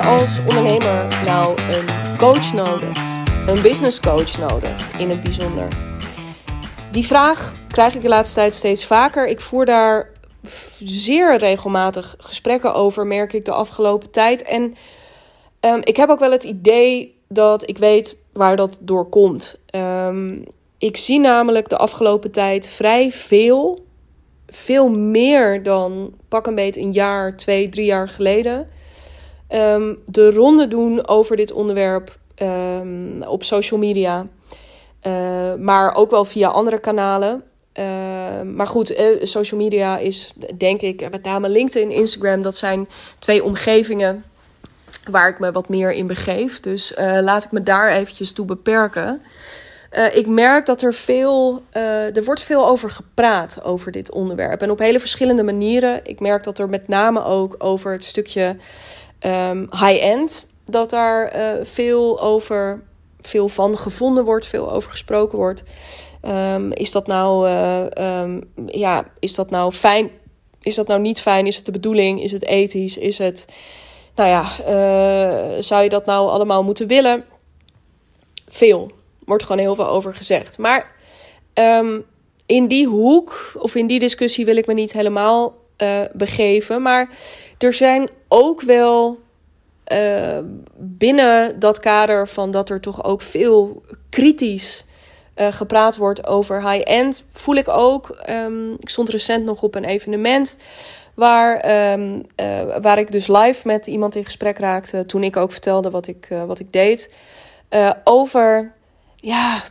als ondernemer nou een coach nodig? Een business coach nodig in het bijzonder? Die vraag krijg ik de laatste tijd steeds vaker. Ik voer daar zeer regelmatig gesprekken over, merk ik de afgelopen tijd. En um, ik heb ook wel het idee dat ik weet waar dat door komt. Um, ik zie namelijk de afgelopen tijd vrij veel, veel meer dan pak een beetje een jaar, twee, drie jaar geleden. Um, de ronde doen over dit onderwerp um, op social media. Uh, maar ook wel via andere kanalen. Uh, maar goed, uh, social media is denk ik, met name LinkedIn, Instagram, dat zijn twee omgevingen waar ik me wat meer in begeef. Dus laat ik me daar eventjes toe beperken. Ik merk dat er veel, er wordt veel over gepraat over dit onderwerp. En op hele verschillende manieren. Ik merk dat er met name ook over het stukje um, high-end, dat daar uh, veel over, veel van gevonden wordt, veel over gesproken wordt. Um, is dat nou, um, ja, is dat nou fijn? Is dat nou niet fijn? Is het de bedoeling? Is het ethisch? Is het, nou ja, zou je dat nou allemaal moeten willen? Veel wordt gewoon heel veel over gezegd. Maar in die hoek of in die discussie wil ik me niet helemaal begeven. Maar er zijn ook wel uh, binnen dat kader van dat er toch ook veel kritisch uh, gepraat wordt over high-end, voel ik ook. Um, ik stond recent nog op een evenement. Waar, um, uh, waar ik dus live met iemand in gesprek raakte. Toen ik ook vertelde wat ik, wat ik deed. Over ja,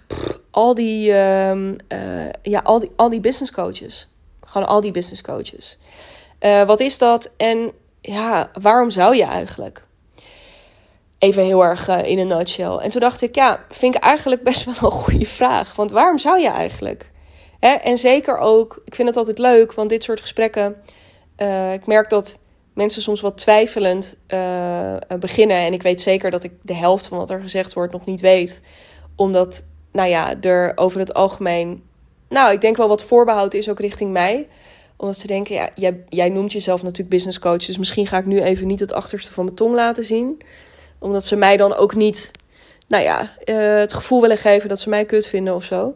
al die, uh, ja, al die, al die business coaches. Gewoon al die business coaches. Wat is dat en ja, waarom zou je eigenlijk? Even heel erg uh, in een nutshell. En toen dacht ik, ja, vind ik eigenlijk best wel een goede vraag. Want waarom zou je eigenlijk? Hè? En zeker ook, ik vind het altijd leuk, want dit soort gesprekken. ik merk dat mensen soms wat twijfelend beginnen. En ik weet zeker dat ik de helft van wat er gezegd wordt nog niet weet omdat, nou ja, er over het algemeen, nou, ik denk wel wat voorbehoud is ook richting mij. Omdat ze denken, ja, jij, jij noemt jezelf natuurlijk business coach. Dus misschien ga ik nu even niet het achterste van mijn tong laten zien. Omdat ze mij dan ook niet, nou ja, uh, het gevoel willen geven dat ze mij kut vinden of zo.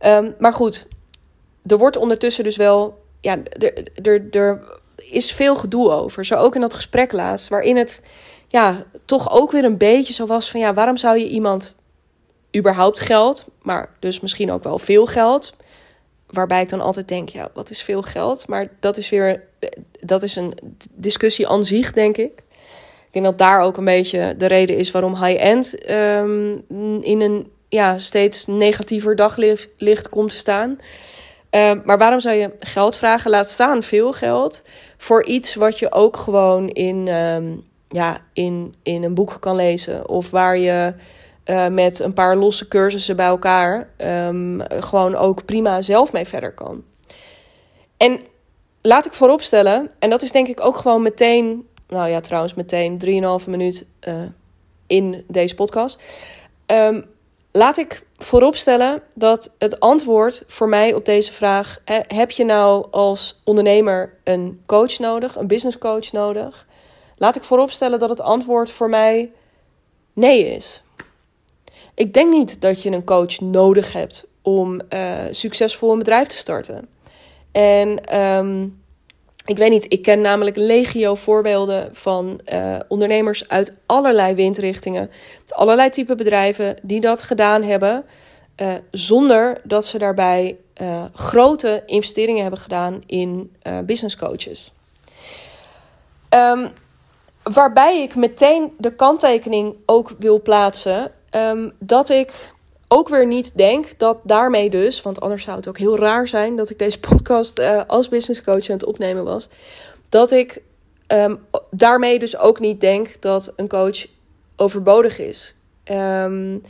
Um, maar goed, er wordt ondertussen dus wel, ja, er, er, er is veel gedoe over. Zo ook in dat gesprek laatst, waarin het ja, toch ook weer een beetje zo was van ja, waarom zou je iemand überhaupt geld, maar dus misschien ook wel veel geld. Waarbij ik dan altijd denk, ja, wat is veel geld? Maar dat is weer, dat is een discussie aan zich, denk ik. Ik denk dat daar ook een beetje de reden is waarom high-end um, in een ja, steeds negatiever daglicht komt te staan. Um, maar waarom zou je geld vragen, laat staan veel geld, voor iets wat je ook gewoon in, um, ja, in, in een boek kan lezen? Of waar je uh, met een paar losse cursussen bij elkaar um, gewoon ook prima zelf mee verder kan. En laat ik vooropstellen, en dat is denk ik ook gewoon meteen, nou ja, trouwens meteen 3,5 minuut uh, in deze podcast. Um, laat ik vooropstellen dat het antwoord voor mij op deze vraag: heb je nou als ondernemer een coach nodig, een business coach nodig? Laat ik vooropstellen dat het antwoord voor mij nee is. Ik denk niet dat je een coach nodig hebt om uh, succesvol een bedrijf te starten. En um, ik weet niet, ik ken namelijk legio voorbeelden van uh, ondernemers uit allerlei windrichtingen, allerlei type bedrijven die dat gedaan hebben, uh, zonder dat ze daarbij grote investeringen hebben gedaan in business coaches. Um, waarbij ik meteen de kanttekening ook wil plaatsen Um, dat ik ook weer niet denk dat daarmee dus, want anders zou het ook heel raar zijn dat ik deze podcast uh, als business coach aan het opnemen was, dat ik um, daarmee dus ook niet denk dat een coach overbodig is. Um,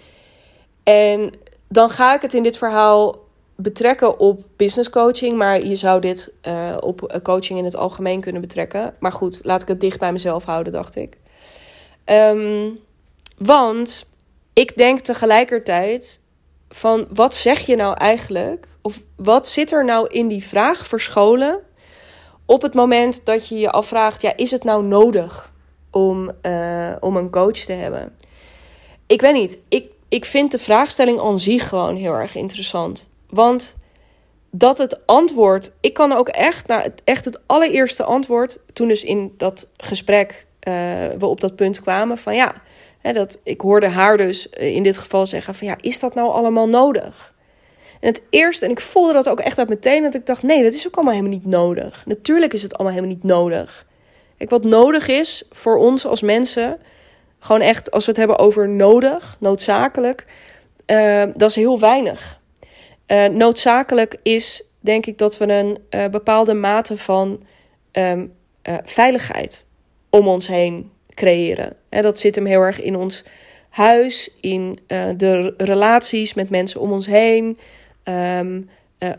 en dan ga ik het in dit verhaal betrekken op business coaching, maar je zou dit uh, op coaching in het algemeen kunnen betrekken. Maar goed, laat ik het dicht bij mezelf houden, dacht ik. Want ik denk tegelijkertijd van wat zeg je nou eigenlijk? Of wat zit er nou in die vraag verscholen op het moment dat je je afvraagt, ja, is het nou nodig? om, uh, om een coach te hebben? Ik weet niet. Ik, ik vind de vraagstelling aan zich gewoon heel erg interessant. Want dat het antwoord. Ik kan ook echt naar het, echt het allereerste antwoord. Toen dus in dat gesprek uh, we op dat punt kwamen. Van ja, dat, ik hoorde haar dus in dit geval zeggen: van ja, is dat nou allemaal nodig? En het eerste, en ik voelde dat ook echt uit meteen, dat ik dacht: nee, dat is ook allemaal helemaal niet nodig. Natuurlijk is het allemaal helemaal niet nodig. Kijk, wat nodig is voor ons als mensen, gewoon echt als we het hebben over nodig, noodzakelijk, uh, dat is heel weinig. Uh, noodzakelijk is, denk ik, dat we een bepaalde mate van um, veiligheid om ons heen creëren. En dat zit hem heel erg in ons huis, in de relaties met mensen om ons heen, um,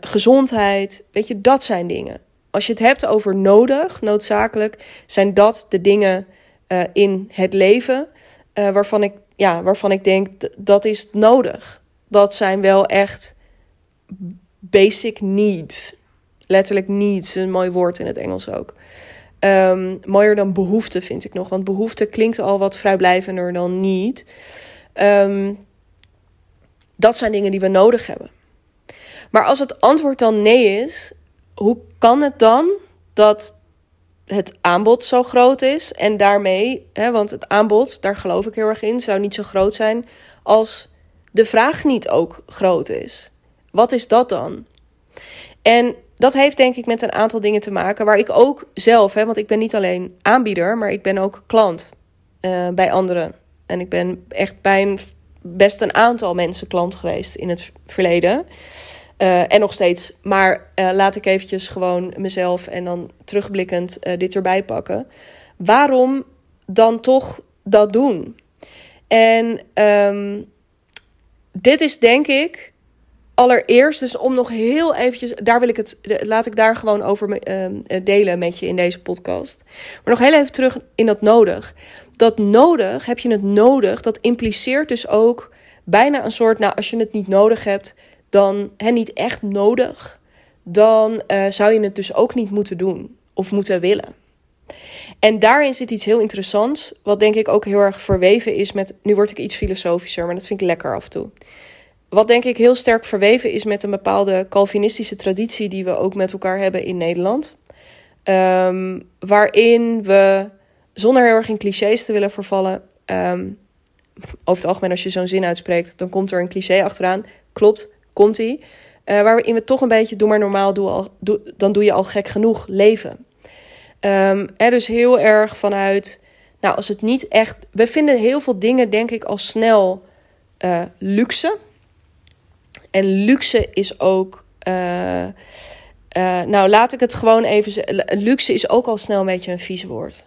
gezondheid. Weet je, dat zijn dingen als je het hebt over nodig, noodzakelijk, zijn dat de dingen uh, in het leven waarvan, ik, ja, waarvan ik denk dat is nodig. Dat zijn wel echt basic needs. Letterlijk needs, een mooi woord in het Engels ook. Um, mooier dan behoefte vind ik nog, want behoefte klinkt al wat vrijblijvender dan need. Um, dat zijn dingen die we nodig hebben. Maar als het antwoord dan nee is, hoe kan het dan dat het aanbod zo groot is en daarmee, hè, want het aanbod, daar geloof ik heel erg in, zou niet zo groot zijn als de vraag niet ook groot is. Wat is dat dan? En dat heeft denk ik met een aantal dingen te maken waar ik ook zelf, hè, want ik ben niet alleen aanbieder, maar ik ben ook klant uh, bij anderen. En ik ben echt bij een, best een aantal mensen klant geweest in het verleden. Uh, en nog steeds. Maar uh, laat ik eventjes gewoon mezelf en dan terugblikkend dit erbij pakken. Waarom dan toch dat doen? En um, dit is denk ik allereerst, dus om nog heel eventjes, daar wil ik het, laat ik daar gewoon over uh, delen met je in deze podcast. Maar nog heel even terug in dat nodig. Dat nodig, heb je het nodig, dat impliceert dus ook bijna een soort, nou als je het niet nodig hebt, dan hè, niet echt nodig, dan uh, zou je het dus ook niet moeten doen of moeten willen. En daarin zit iets heel interessants, wat denk ik ook heel erg verweven is met. Nu word ik iets filosofischer, maar dat vind ik lekker af en toe. Wat denk ik heel sterk verweven is met een bepaalde Calvinistische traditie die we ook met elkaar hebben in Nederland. Um, waarin we, zonder heel erg in clichés te willen vervallen, um, over het algemeen als je zo'n zin uitspreekt, dan komt er een cliché achteraan. Klopt, komt-ie. Uh, waarin we toch een beetje, doe maar normaal, doe al, doe, dan doe je al gek genoeg leven. Er dus heel erg vanuit, nou als het niet echt, we vinden heel veel dingen denk ik al snel uh, luxe. En luxe is ook, uh, nou laat ik het gewoon even zeggen, luxe is ook al snel een beetje een vies woord.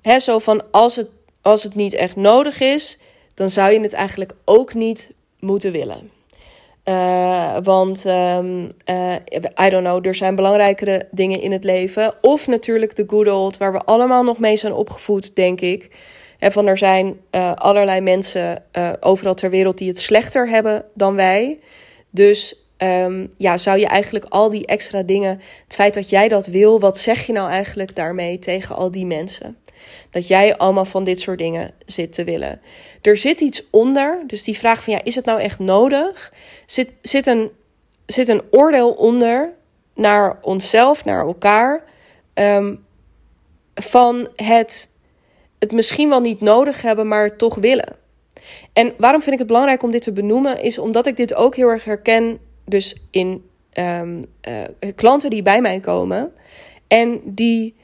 Hè, zo van als het, als het niet echt nodig is, dan zou je het eigenlijk ook niet moeten willen. Uh, want uh, I don't know, er zijn belangrijkere dingen in het leven. Of natuurlijk de good old, waar we allemaal nog mee zijn opgevoed, denk ik. En van er zijn uh, allerlei mensen overal ter wereld die het slechter hebben dan wij. Dus um, ja, zou je eigenlijk al die extra dingen, het feit dat jij dat wil, wat zeg je nou eigenlijk daarmee tegen al die mensen? Dat jij allemaal van dit soort dingen zit te willen. Er zit iets onder, dus die vraag van ja, is het nou echt nodig? Zit, zit, een, zit een oordeel onder naar onszelf, naar elkaar, um, van het, het misschien wel niet nodig hebben, maar toch willen. En waarom vind ik het belangrijk om dit te benoemen, is omdat ik dit ook heel erg herken, dus in um, uh, klanten die bij mij komen en die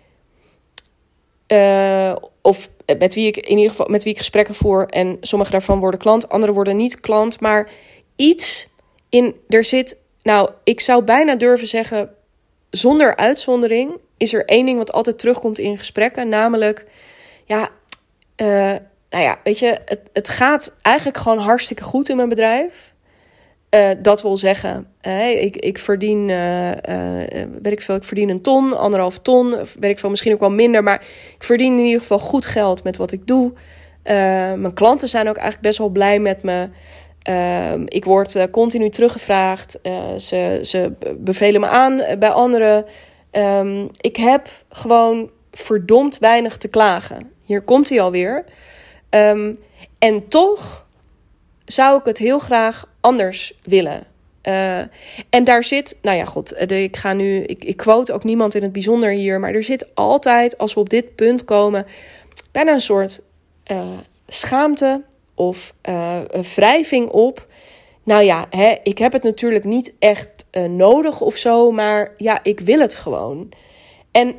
uh, of met wie ik in ieder geval met wie ik gesprekken voer. En sommige daarvan worden klant, andere worden niet klant. Maar iets in er zit. Nou, ik zou bijna durven zeggen. Zonder uitzondering is er één ding wat altijd terugkomt in gesprekken. Namelijk, ja, uh, nou ja, weet je, het, het gaat eigenlijk gewoon hartstikke goed in mijn bedrijf. Uh, dat wil zeggen, ik, ik verdien, weet ik veel, ik verdien een ton, anderhalf ton, weet ik veel, misschien ook wel minder, maar ik verdien in ieder geval goed geld met wat ik doe. mijn klanten zijn ook eigenlijk best wel blij met me. Ehm, ik word continu teruggevraagd. ze, ze bevelen me aan bij anderen. Um, ik heb gewoon verdomd weinig te klagen. Hier komt hij alweer. Um, en toch zou ik het heel graag anders willen. Uh, en daar zit, nou ja, goed, ik ga nu, ik, ik quote ook niemand in het bijzonder hier, maar er zit altijd, als we op dit punt komen, bijna een soort uh, schaamte of wrijving op. Nou ja, hè, ik heb het natuurlijk niet echt nodig of zo, maar ja, ik wil het gewoon. En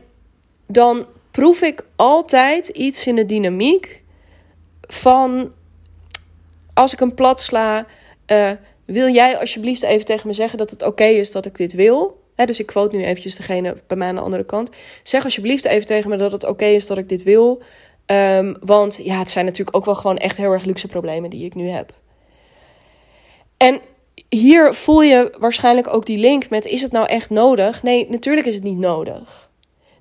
dan proef ik altijd iets in de dynamiek van als ik hem plat sla, uh, wil jij alsjeblieft even tegen me zeggen dat het oké is dat ik dit wil? dus ik quote nu eventjes degene bij mij aan de andere kant. Zeg alsjeblieft even tegen me dat het oké is dat ik dit wil. Um, want ja, het zijn natuurlijk ook wel gewoon echt heel erg luxe problemen die ik nu heb. En hier voel je waarschijnlijk ook die link met: is het nou echt nodig? Nee, natuurlijk is het niet nodig.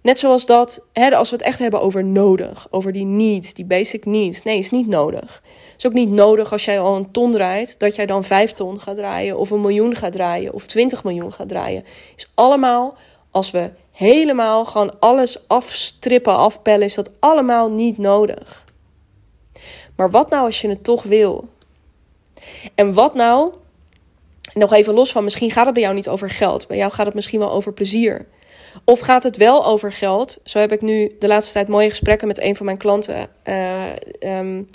Net zoals dat, hè, als we het echt hebben over nodig, over die needs, die basic needs. Nee, is niet nodig. is ook niet nodig als jij al een ton draait, dat jij dan vijf ton gaat draaien, of een miljoen gaat draaien, of twintig miljoen gaat draaien. Is allemaal, als we helemaal gewoon alles afstrippen, afpellen, is dat allemaal niet nodig. Maar wat nou als je het toch wil? En wat nou, nog even los van, misschien gaat het bij jou niet over geld, bij jou gaat het misschien wel over plezier. Of gaat het wel over geld? Zo heb ik nu de laatste tijd mooie gesprekken met een van mijn klanten uh, um,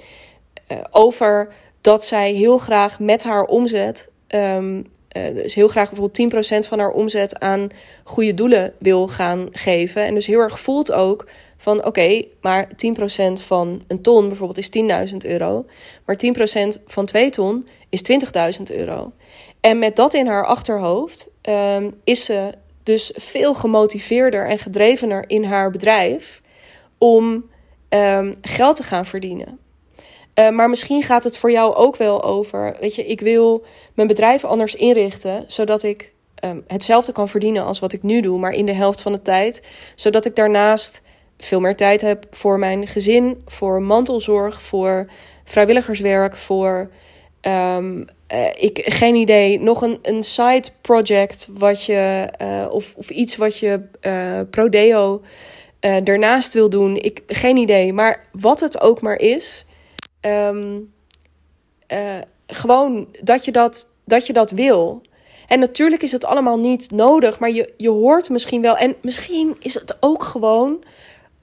uh, over dat zij heel graag met haar omzet, um, uh, dus heel graag bijvoorbeeld 10% van haar omzet aan goede doelen wil gaan geven. En dus heel erg voelt ook van oké, maar 10% van een ton bijvoorbeeld is 10.000 euro. Maar 10% van 2 ton is 20.000 euro. En met dat in haar achterhoofd um, is ze dus veel gemotiveerder en gedrevener in haar bedrijf om um, geld te gaan verdienen. Uh, maar misschien gaat het voor jou ook wel over, weet je, ik wil mijn bedrijf anders inrichten, zodat ik um, hetzelfde kan verdienen als wat ik nu doe, maar in de helft van de tijd, zodat ik daarnaast veel meer tijd heb voor mijn gezin, voor mantelzorg, voor vrijwilligerswerk, voor um, uh, ik, geen idee, nog een, een side project wat je, uh, of, of iets wat je uh, prodeo ernaast wil doen. Ik, geen idee, maar wat het ook maar is, um, gewoon dat je dat, dat je dat wil. En natuurlijk is het allemaal niet nodig, maar je, je hoort misschien wel. En misschien is het ook gewoon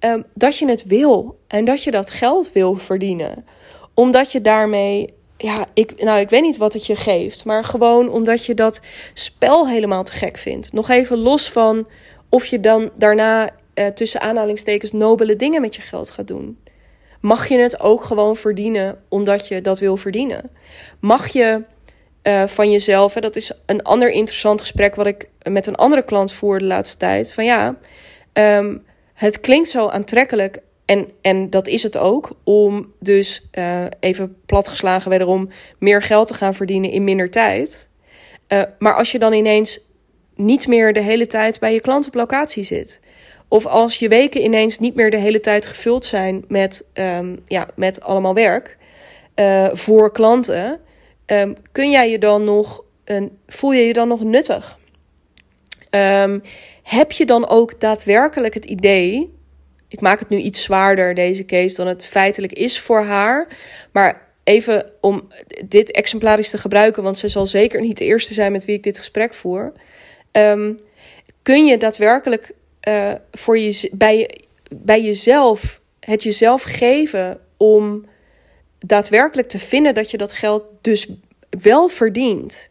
um, dat je het wil en dat je dat geld wil verdienen. Omdat je daarmee ja, ik, nou, ik weet niet wat het je geeft. Maar gewoon omdat je dat spel helemaal te gek vindt. Nog even los van of je dan daarna eh, tussen aanhalingstekens nobele dingen met je geld gaat doen. Mag je het ook gewoon verdienen omdat je dat wil verdienen? Mag je uh, van jezelf, hè, dat is een ander interessant gesprek wat ik met een andere klant voer de laatste tijd. Van ja, um, het klinkt zo aantrekkelijk en, en dat is het ook, om dus uh, even platgeslagen wederom meer geld te gaan verdienen in minder tijd. Uh, maar als je dan ineens niet meer de hele tijd bij je klant op locatie zit. Of als je weken ineens niet meer de hele tijd gevuld zijn met, um, ja, met allemaal werk uh, voor klanten. Um, kun jij je dan nog, een, voel je je dan nog nuttig? Um, heb je dan ook daadwerkelijk het idee ik maak het nu iets zwaarder, deze case, dan het feitelijk is voor haar. Maar even om dit exemplarisch te gebruiken, want ze zal zeker niet de eerste zijn met wie ik dit gesprek voer. Um, kun je daadwerkelijk uh, voor je, bij, bij jezelf het jezelf geven om daadwerkelijk te vinden dat je dat geld dus wel verdient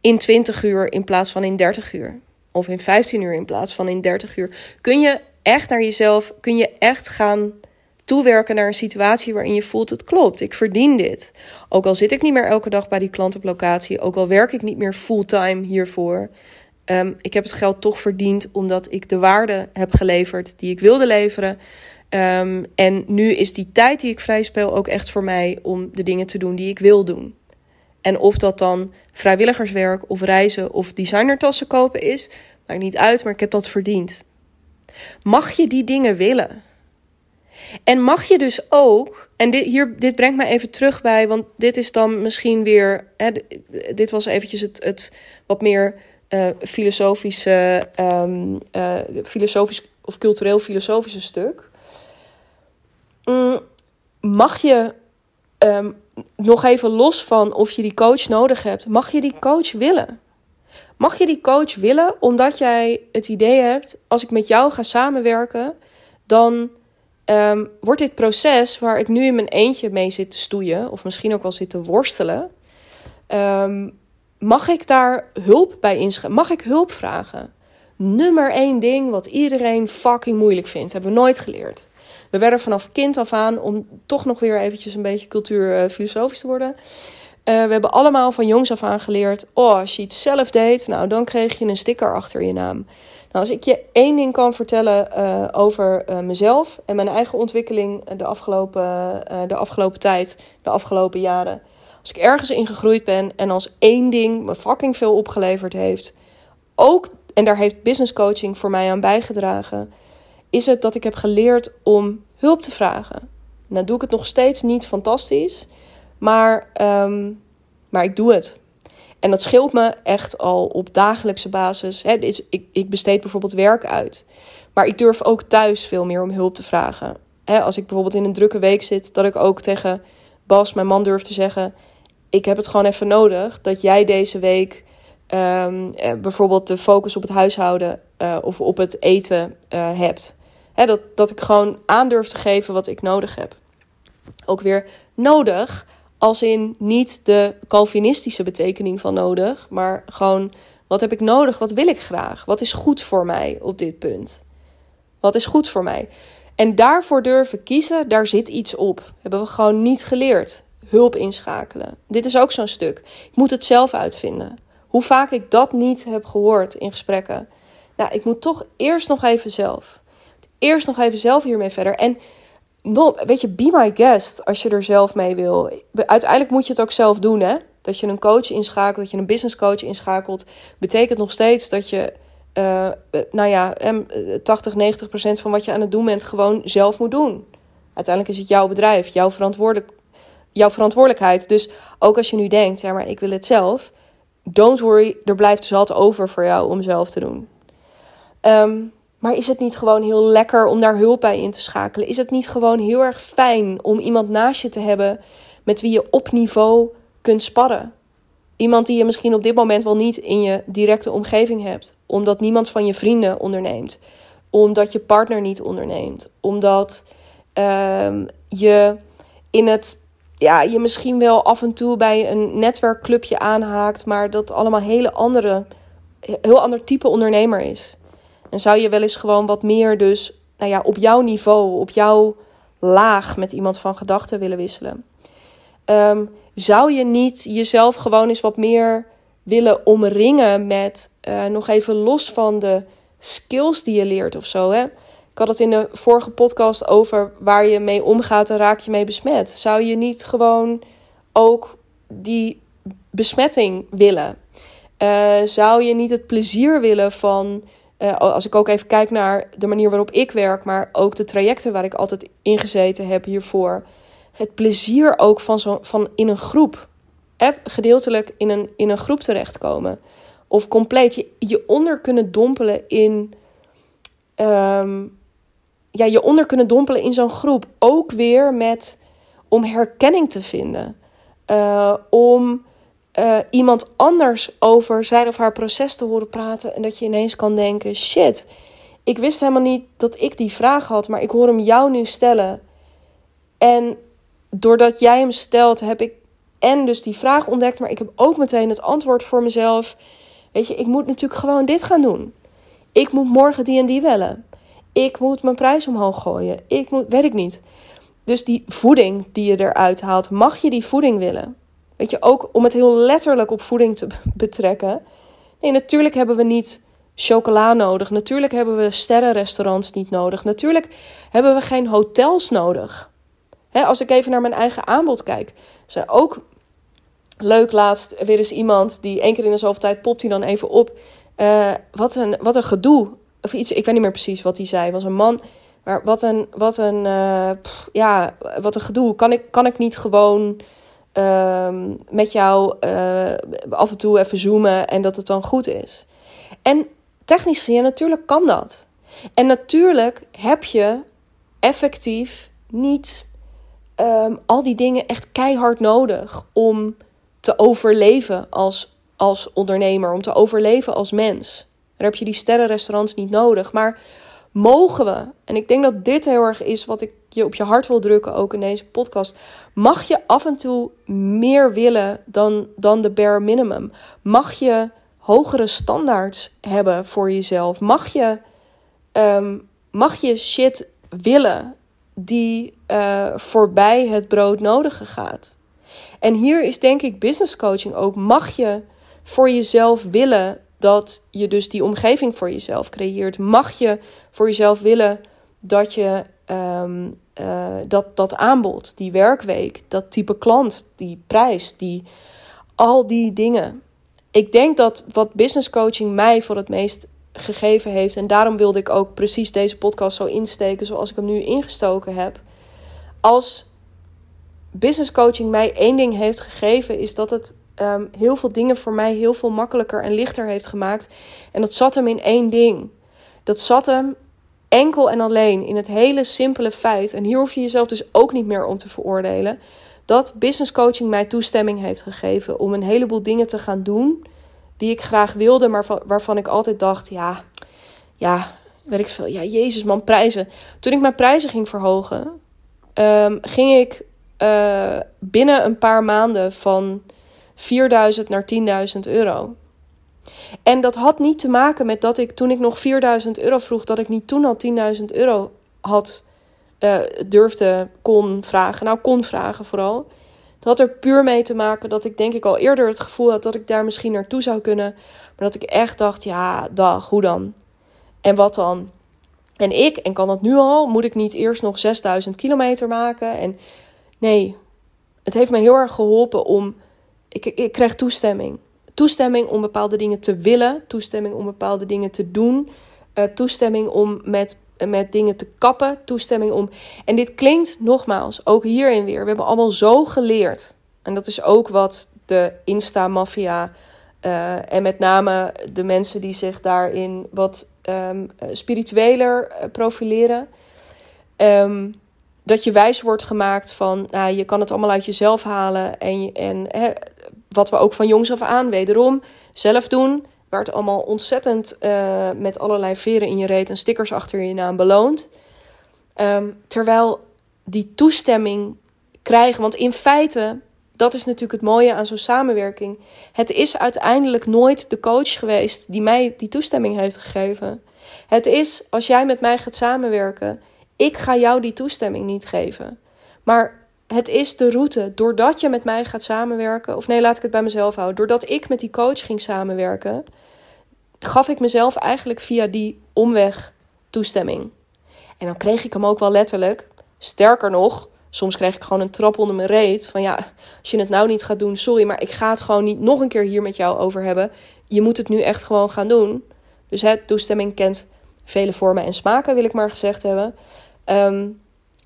in 20 uur in plaats van in 30 uur? Of in 15 uur in plaats van in 30 uur. Kun je echt naar jezelf, kun je echt gaan toewerken naar een situatie waarin je voelt het klopt. Ik verdien dit. Ook al zit ik niet meer elke dag bij die klant op locatie, ook al werk ik niet meer fulltime hiervoor. Um, ik heb het geld toch verdiend omdat ik de waarde heb geleverd die ik wilde leveren. Um, en nu is die tijd die ik vrij speel ook echt voor mij om de dingen te doen die ik wil doen. En of dat dan vrijwilligerswerk of reizen of designertassen kopen is, maakt niet uit, maar ik heb dat verdiend. Mag je die dingen willen? En mag je dus ook, en dit, hier, dit brengt mij even terug bij, want dit is dan misschien weer, hè, dit was eventjes het, het wat meer uh, filosofische, um, uh, filosofisch of cultureel-filosofische stuk. Mm, mag je ehm, nog even los van of je die coach nodig hebt, mag je die coach willen? Mag je die coach willen omdat jij het idee hebt: als ik met jou ga samenwerken, dan um, wordt dit proces waar ik nu in mijn eentje mee zit te stoeien, of misschien ook wel zit te worstelen, ehm, mag ik daar hulp bij inschrijven? Mag ik hulp vragen? Nummer één ding wat iedereen fucking moeilijk vindt, hebben we nooit geleerd. We werden vanaf kind af aan, om toch nog weer eventjes een beetje cultuurfilosofisch te worden. Uh, we hebben allemaal van jongs af aan geleerd: oh, als je iets zelf deed, nou dan kreeg je een sticker achter je naam. Nou, als ik je één ding kan vertellen uh, over uh, mezelf en mijn eigen ontwikkeling de afgelopen, de afgelopen tijd, de afgelopen jaren. Als ik ergens in gegroeid ben en als één ding me fucking veel opgeleverd heeft, ook, en daar heeft business coaching voor mij aan bijgedragen, is het dat ik heb geleerd om hulp te vragen. Nou doe ik het nog steeds niet fantastisch, maar, um, maar ik doe het. En dat scheelt me echt al op dagelijkse basis. Hè, ik, ik besteed bijvoorbeeld werk uit. Maar ik durf ook thuis veel meer om hulp te vragen. Als ik bijvoorbeeld in een drukke week zit, dat ik ook tegen Bas, mijn man, durf te zeggen: Ik heb het gewoon even nodig dat jij deze week um, bijvoorbeeld de focus op het huishouden uh, of op het eten uh, hebt. Dat, dat ik gewoon aandurf te geven wat ik nodig heb. Ook weer nodig, als in niet de Calvinistische betekening van nodig, maar gewoon wat heb ik nodig, wat wil ik graag, wat is goed voor mij op dit punt. Wat is goed voor mij? En daarvoor durven kiezen, daar zit iets op. Hebben we gewoon niet geleerd. Hulp inschakelen. Dit is ook zo'n stuk. Ik moet het zelf uitvinden. Hoe vaak ik dat niet heb gehoord in gesprekken. Nou, ik moet toch eerst nog even zelf. Eerst nog even zelf hiermee verder. En weet je, be my guest als je er zelf mee wil. Uiteindelijk moet je het ook zelf doen, hè? Dat je een coach inschakelt, dat je een business coach inschakelt, betekent nog steeds dat je, uh, nou ja, 80, 90 procent van wat je aan het doen bent gewoon zelf moet doen. Uiteindelijk is het jouw bedrijf, jouw, verantwoordelijk, jouw verantwoordelijkheid. Dus ook als je nu denkt, ja, maar ik wil het zelf, don't worry, er blijft zat over voor jou om zelf te doen. Um, maar is het niet gewoon heel lekker om daar hulp bij in te schakelen? Is het niet gewoon heel erg fijn om iemand naast je te hebben met wie je op niveau kunt sparren? Iemand die je misschien op dit moment wel niet in je directe omgeving hebt, omdat niemand van je vrienden onderneemt, omdat je partner niet onderneemt, omdat uh, je in het ja, je misschien wel af en toe bij een netwerkclubje aanhaakt, maar dat allemaal hele andere, heel ander type ondernemer is. En zou je wel eens gewoon wat meer dus nou ja, op jouw niveau, op jouw laag met iemand van gedachten willen wisselen? Um, zou je niet jezelf gewoon eens wat meer willen omringen met uh, nog even los van de skills die je leert of zo? Hè? Ik had het in de vorige podcast over waar je mee omgaat en raak je mee besmet. Zou je niet gewoon ook die besmetting willen? Uh, zou je niet het plezier willen van uh, als ik ook even kijk naar de manier waarop ik werk, maar ook de trajecten waar ik altijd ingezeten heb hiervoor. Het plezier ook van, zo, van in een groep, gedeeltelijk in een, in een groep terechtkomen. Of compleet je, je onder kunnen dompelen in. Um, ja, je onder kunnen dompelen in zo'n groep. Ook weer met om herkenning te vinden. Uh, om uh, iemand anders over zijn of haar proces te horen praten. En dat je ineens kan denken: shit, ik wist helemaal niet dat ik die vraag had, maar ik hoor hem jou nu stellen. En doordat jij hem stelt, heb ik en dus die vraag ontdekt, maar ik heb ook meteen het antwoord voor mezelf. Weet je, ik moet natuurlijk gewoon dit gaan doen. Ik moet morgen die en die wellen. Ik moet mijn prijs omhoog gooien. Ik moet, weet ik niet. Dus die voeding die je eruit haalt, mag je die voeding willen? Weet je, ook om het heel letterlijk op voeding te betrekken. Nee, natuurlijk hebben we niet chocola nodig. Natuurlijk hebben we sterrenrestaurants niet nodig. Natuurlijk hebben we geen hotels nodig. als ik even naar mijn eigen aanbod kijk, zijn ook leuk laatst weer eens iemand die één keer in de zoveel tijd popt hij dan even op. Uh, wat, een, wat een gedoe. Of iets, ik weet niet meer precies wat hij zei. Was een man. Maar wat een, wat een, uh, ja, wat een gedoe. Kan ik, kan ik niet gewoon um, met jou uh, af en toe even zoomen en dat het dan goed is. En technisch gezien, natuurlijk kan dat. En natuurlijk heb je effectief niet ehm, al die dingen echt keihard nodig om te overleven als, als ondernemer, om te overleven als mens. Daar heb je die sterrenrestaurants niet nodig. Maar mogen we, en ik denk dat dit heel erg is wat ik je op je hart wil drukken, ook in deze podcast. Mag je af en toe meer willen dan, dan de bare minimum? Mag je hogere standaards hebben voor jezelf? Mag je, ehm, mag je shit willen die uh, voorbij het broodnodige gaat? En hier is denk ik business coaching ook. Mag je voor jezelf willen dat je dus die omgeving voor jezelf creëert? Mag je voor jezelf willen dat je ehm, eh, dat, dat aanbod, die werkweek, dat type klant, die prijs, die, al die dingen. Ik denk dat wat business coaching mij voor het meest gegeven heeft, en daarom wilde ik ook precies deze podcast zo insteken zoals ik hem nu ingestoken heb. Als business coaching mij één ding heeft gegeven, is dat het um, heel veel dingen voor mij heel veel makkelijker en lichter heeft gemaakt. En dat zat hem in één ding. Dat zat hem enkel en alleen in het hele simpele feit, en hier hoef je jezelf dus ook niet meer om te veroordelen, dat business coaching mij toestemming heeft gegeven om een heleboel dingen te gaan doen die ik graag wilde, maar waarvan ik altijd dacht, ja, ja, weet ik veel, ja, Jezus man, prijzen. Toen ik mijn prijzen ging verhogen, um, ging ik uh, binnen een paar maanden van 4000 naar 10.000 euro. En dat had niet te maken met dat ik toen ik nog 4000 euro vroeg, dat ik niet toen al 10.000 euro had, uh, durfde, kon vragen. Nou, kon vragen vooral. Het had er puur mee te maken dat ik denk ik al eerder het gevoel had dat ik daar misschien naartoe zou kunnen. Maar dat ik echt dacht, ja, dag, hoe dan? En wat dan? En ik, en kan dat nu al, moet ik niet eerst nog 6000 kilometer maken? En nee, het heeft me heel erg geholpen om. Ik, ik kreeg toestemming. Toestemming om bepaalde dingen te willen, toestemming om bepaalde dingen te doen, uh, toestemming om met, met dingen te kappen, toestemming om. En dit klinkt nogmaals, ook hierin weer. We hebben allemaal zo geleerd. En dat is ook wat de Insta-maffia uh, en met name de mensen die zich daarin wat um, spiritueler profileren. Um, dat je wijs wordt gemaakt van, nou, je kan het allemaal uit jezelf halen. En, en hè, wat we ook van jongs af aan, wederom, zelf doen. Werd allemaal ontzettend uh, met allerlei veren in je reet en stickers achter je naam beloond. Um, terwijl die toestemming krijgen, want in feite, dat is natuurlijk het mooie aan zo'n samenwerking. Het is uiteindelijk nooit de coach geweest die mij die toestemming heeft gegeven. Het is als jij met mij gaat samenwerken ik ga jou die toestemming niet geven. Maar het is de route. Doordat je met mij gaat samenwerken, of nee, laat ik het bij mezelf houden. Doordat ik met die coach ging samenwerken, gaf ik mezelf eigenlijk via die omweg toestemming. En dan kreeg ik hem ook wel letterlijk. Sterker nog, soms kreeg ik gewoon een trap onder mijn reet. Van ja, als je het nou niet gaat doen, sorry, maar ik ga het gewoon niet nog een keer hier met jou over hebben. Je moet het nu echt gewoon gaan doen. Dus het toestemming kent vele vormen en smaken, wil ik maar gezegd hebben. Ehm,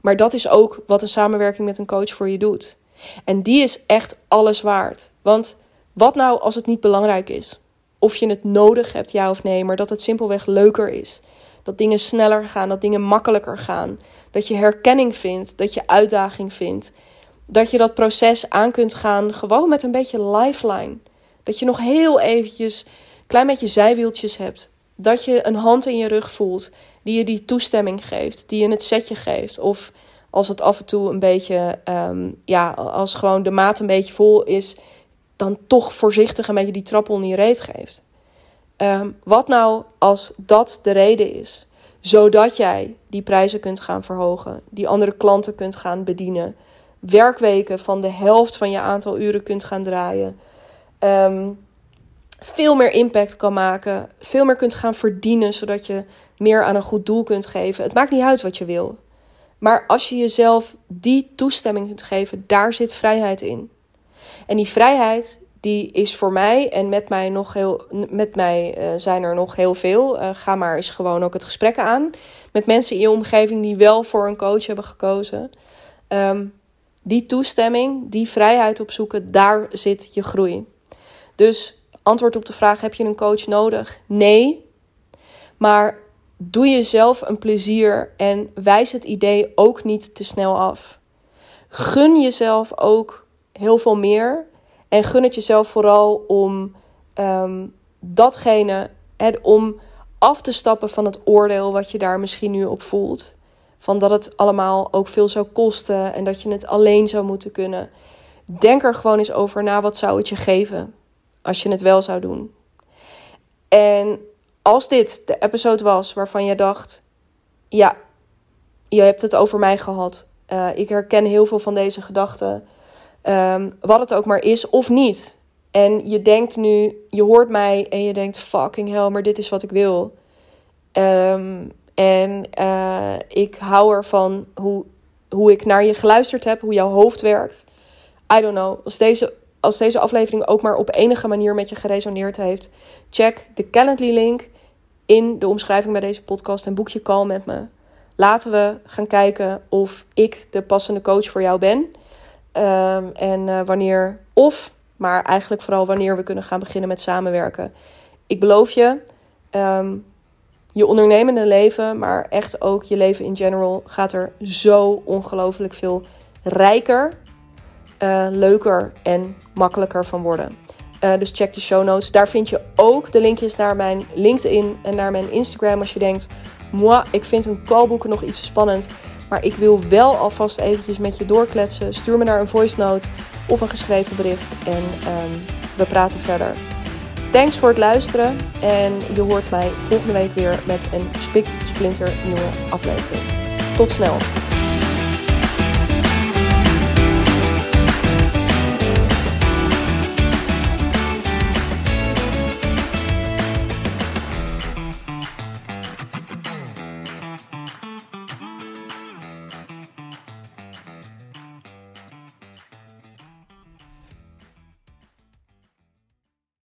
maar dat is ook wat een samenwerking met een coach voor je doet. En die is echt alles waard. Want wat nou als het niet belangrijk is? Of je het nodig hebt, ja of nee, maar dat het simpelweg leuker is. Dat dingen sneller gaan, dat dingen makkelijker gaan. Dat je herkenning vindt, dat je uitdaging vindt. Dat je dat proces aan kunt gaan gewoon met een beetje lifeline. Dat je nog heel eventjes klein beetje zijwieltjes hebt. Dat je een hand in je rug voelt die je die toestemming geeft, die je het setje geeft. Of als het af en toe een beetje, um, ja, als gewoon de maat een beetje vol is, dan toch voorzichtig een beetje die trap onder je reet geeft. Um, wat nou als dat de reden is? Zodat jij die prijzen kunt gaan verhogen, die andere klanten kunt gaan bedienen, werkweken van de helft van je aantal uren kunt gaan draaien. Um, veel meer impact kan maken, veel meer kunt gaan verdienen, zodat je meer aan een goed doel kunt geven. Het maakt niet uit wat je wil. Maar als je jezelf die toestemming kunt geven, daar zit vrijheid in. En die vrijheid, die is voor mij en met mij nog heel, met mij uh, zijn er nog heel veel. Uh, ga maar eens gewoon ook het gesprek aan met mensen in je omgeving die wel voor een coach hebben gekozen. Um, die toestemming, die vrijheid opzoeken, daar zit je groei. Dus antwoord op de vraag: heb je een coach nodig? Nee. Maar doe jezelf een plezier en wijs het idee ook niet te snel af. Gun jezelf ook heel veel meer. En gun het jezelf vooral om ehm, datgene, hè, om af te stappen van het oordeel wat je daar misschien nu op voelt. Van dat het allemaal ook veel zou kosten en dat je het alleen zou moeten kunnen. Denk er gewoon eens over na, wat zou het je geven als je het wel zou doen? En als dit de episode was waarvan je dacht: ja, je hebt het over mij gehad. Uh, ik herken heel veel van deze gedachten. Um, wat het ook maar is of niet. En je denkt nu, je hoort mij en je denkt: fucking hell, maar dit is wat ik wil. Um, en uh, ik hou ervan hoe, hoe ik naar je geluisterd heb, hoe jouw hoofd werkt. I don't know. Als deze, als deze aflevering ook maar op enige manier met je geresoneerd heeft, check de Calendly link in de omschrijving bij deze podcast en boek je call met me. Laten we gaan kijken of ik de passende coach voor jou ben. Um, en uh, wanneer, of, maar eigenlijk vooral wanneer we kunnen gaan beginnen met samenwerken. Ik beloof je, um, je ondernemende leven, maar echt ook je leven in general, gaat er zo ongelooflijk veel rijker, uh, leuker en makkelijker van worden. Uh, dus check de show notes. Daar vind je ook de linkjes naar mijn LinkedIn en naar mijn Instagram. Als je denkt, moi, ik vind een callboeken nog iets spannend. Maar ik wil wel alvast eventjes met je doorkletsen. Stuur me naar een voice note of een geschreven bericht. En um, we praten verder. Thanks voor het luisteren. En je hoort mij volgende week weer met een spik splinter nieuwe aflevering. Tot snel.